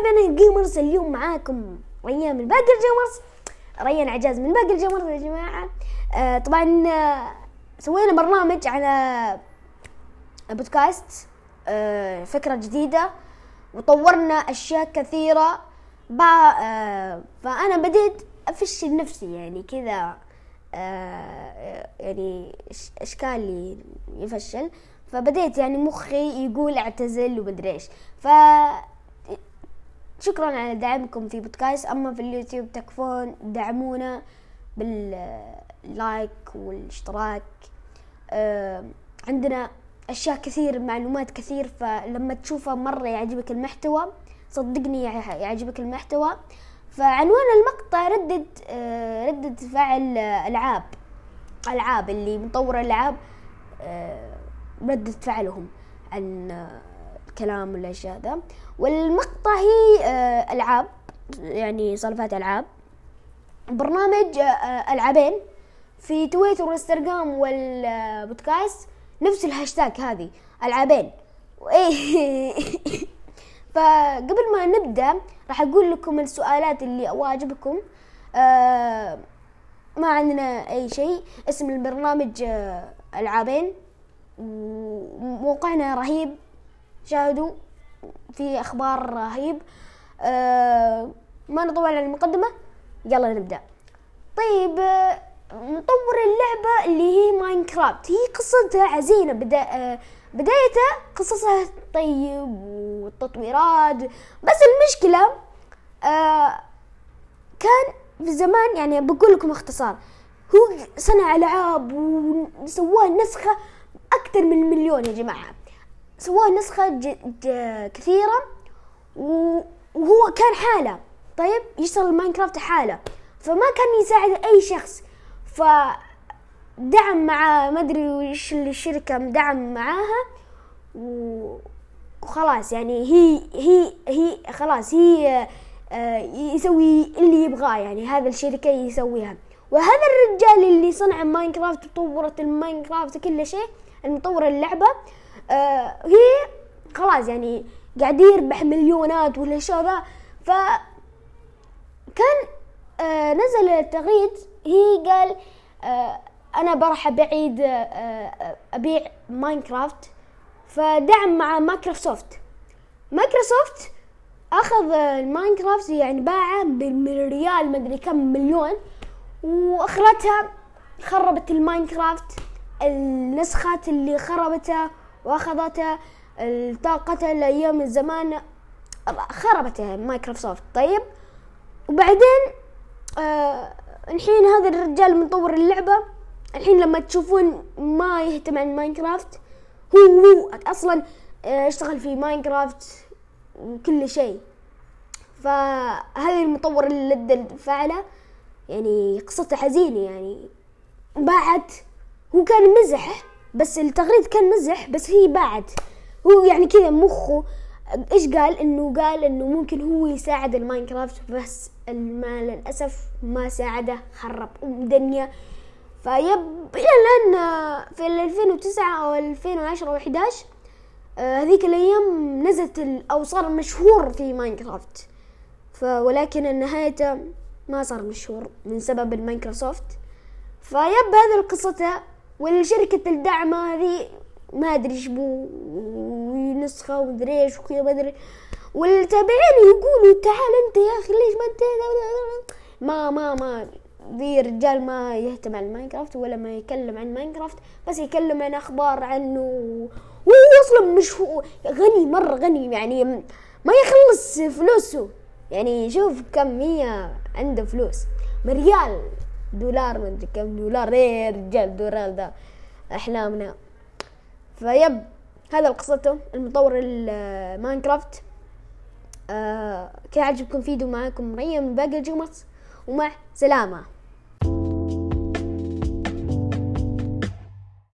متابعينا ال gamers اليوم معاكم ريان من باقي ال gamers. ريان عجاز من باقي ال gamers يا جماعة. آه طبعا آه سوينا برنامج على بودكاست آه فكرة جديدة وطورنا أشياء كثيرة. بع... آه فأنا بديت أفشل نفسي يعني كذا آه يعني إش- اشكالي يفشل. فبديت يعني مخي يقول اعتزل ومدري إيش. ف شكرا على دعمكم في بودكاست. أما في اليوتيوب تكفون دعمونا باللايك والاشتراك. آه، عندنا أشياء كثير معلومات كثير فلما تشوفها مرة يعجبك المحتوى صدقني يع- يعجبك المحتوى. فعنوان المقطع ردة آه، ردة فعل ألعاب ألعاب اللي مطور الالعاب آه، ردة فعلهم. عن الكلام والأشياء ذا. والمقطع هي آه، ألعاب يعني سالفات ألعاب. برنامج آه، آه، ألعابين في تويتر والإنستغرام والبودكاست نفس الهاشتاج هذه ألعابين. وإيه فقبل ما نبدأ راح أقول لكم السؤالات اللي واجبكم آه ما عندنا أي شيء. اسم البرنامج ألعابين. وموقعنا رهيب. شاهدوا في أخبار رهيب. آه ما نطول على المقدمة. يلا نبدأ. طيب مطور اللعبة اللي هي ماينكرافت. هي قصتها حزينة بدا بدايتها قصصها طيب والتطويرات. بس المشكلة آه، كان في زمان يعني بقول لكم اختصار هو صنع ألعاب وسواه نسخة أكثر من مليون يا جماعة. سواه نسخة ج... ج... كثيرة وهو كان حالة. طيب؟ يشتغل ماينكرافت حالة. فما كان يساعد أي شخص. فدعم مع ما أدري وش الشركة مدعم معاها وخلاص يعني هي هي هي خلاص هي آه، يسوي اللي يبغاه يعني هذا الشركة يسويها. وهذا الرجال اللي صنع ماينكرافت وطورت الماينكرافت كل شيء المطور اللعبة هي خلاص يعني قاعد يربح مليونات والاشياء ذا. ف كان آه نزل التغريد هي قال آه أنا بروح بعيد آه آه أبيع ماينكرافت. فدعم مع مايكروسوفت. مايكروسوفت أخذ آه، الماينكرافت يعني باعه بالريال مدري كم مليون وأخرتها خربت الماينكرافت النسخات اللي خربتها واخذتها طاقتها لأيام الزمان خربتها مايكروسوفت. طيب وبعدين آه الحين هذا الرجال مطور اللعبة. الحين لما تشوفون ما يهتم عن ماينكرافت هو هو أصلا آه، اشتغل في ماينكرافت وكل شيء. فهذا المطور اللي فعله يعني قصته حزينة يعني باعت هو كان مزح. بس التغريد كان مزح بس هي باعت هو يعني كذا مخه إيش قال؟ إنه قال إنه ممكن هو يساعد الماينكرافت بس ما للأسف ما ساعده خرب ام دنيا فيب إلى الآن في ال 2009 أو 2010 أو 11 آه، هذيك الأيام نزلت أو صار مشهور في ماينكرافت. ولكن نهايته ما صار مشهور من سبب المايكروسوفت فيب هذا قصته والشركة الدعم هذه ما أدري إيش ونسخة ومدري إيش وكذا ما أدري. والتابعين يقولوا تعال أنت يا أخي ليش ما أنت؟ ما ما ما ذي الرجال ما يهتم عن Minecraft ولا ما يتكلم عن Minecraft بس يتكلم عن أخبار عنه. وهو أصلا مش هو غني مرة غني يعني ما يخلص فلوسه. يعني شوف كم هي عنده فلوس. مليار دولار أدري كم دولار. إيه رجال دولار ده احلامنا فيب هذا قصته المطور الماينكرافت آه كان عجبكم فيديو معاكم؟ ريم من باقي الجمرس ومع سلامة.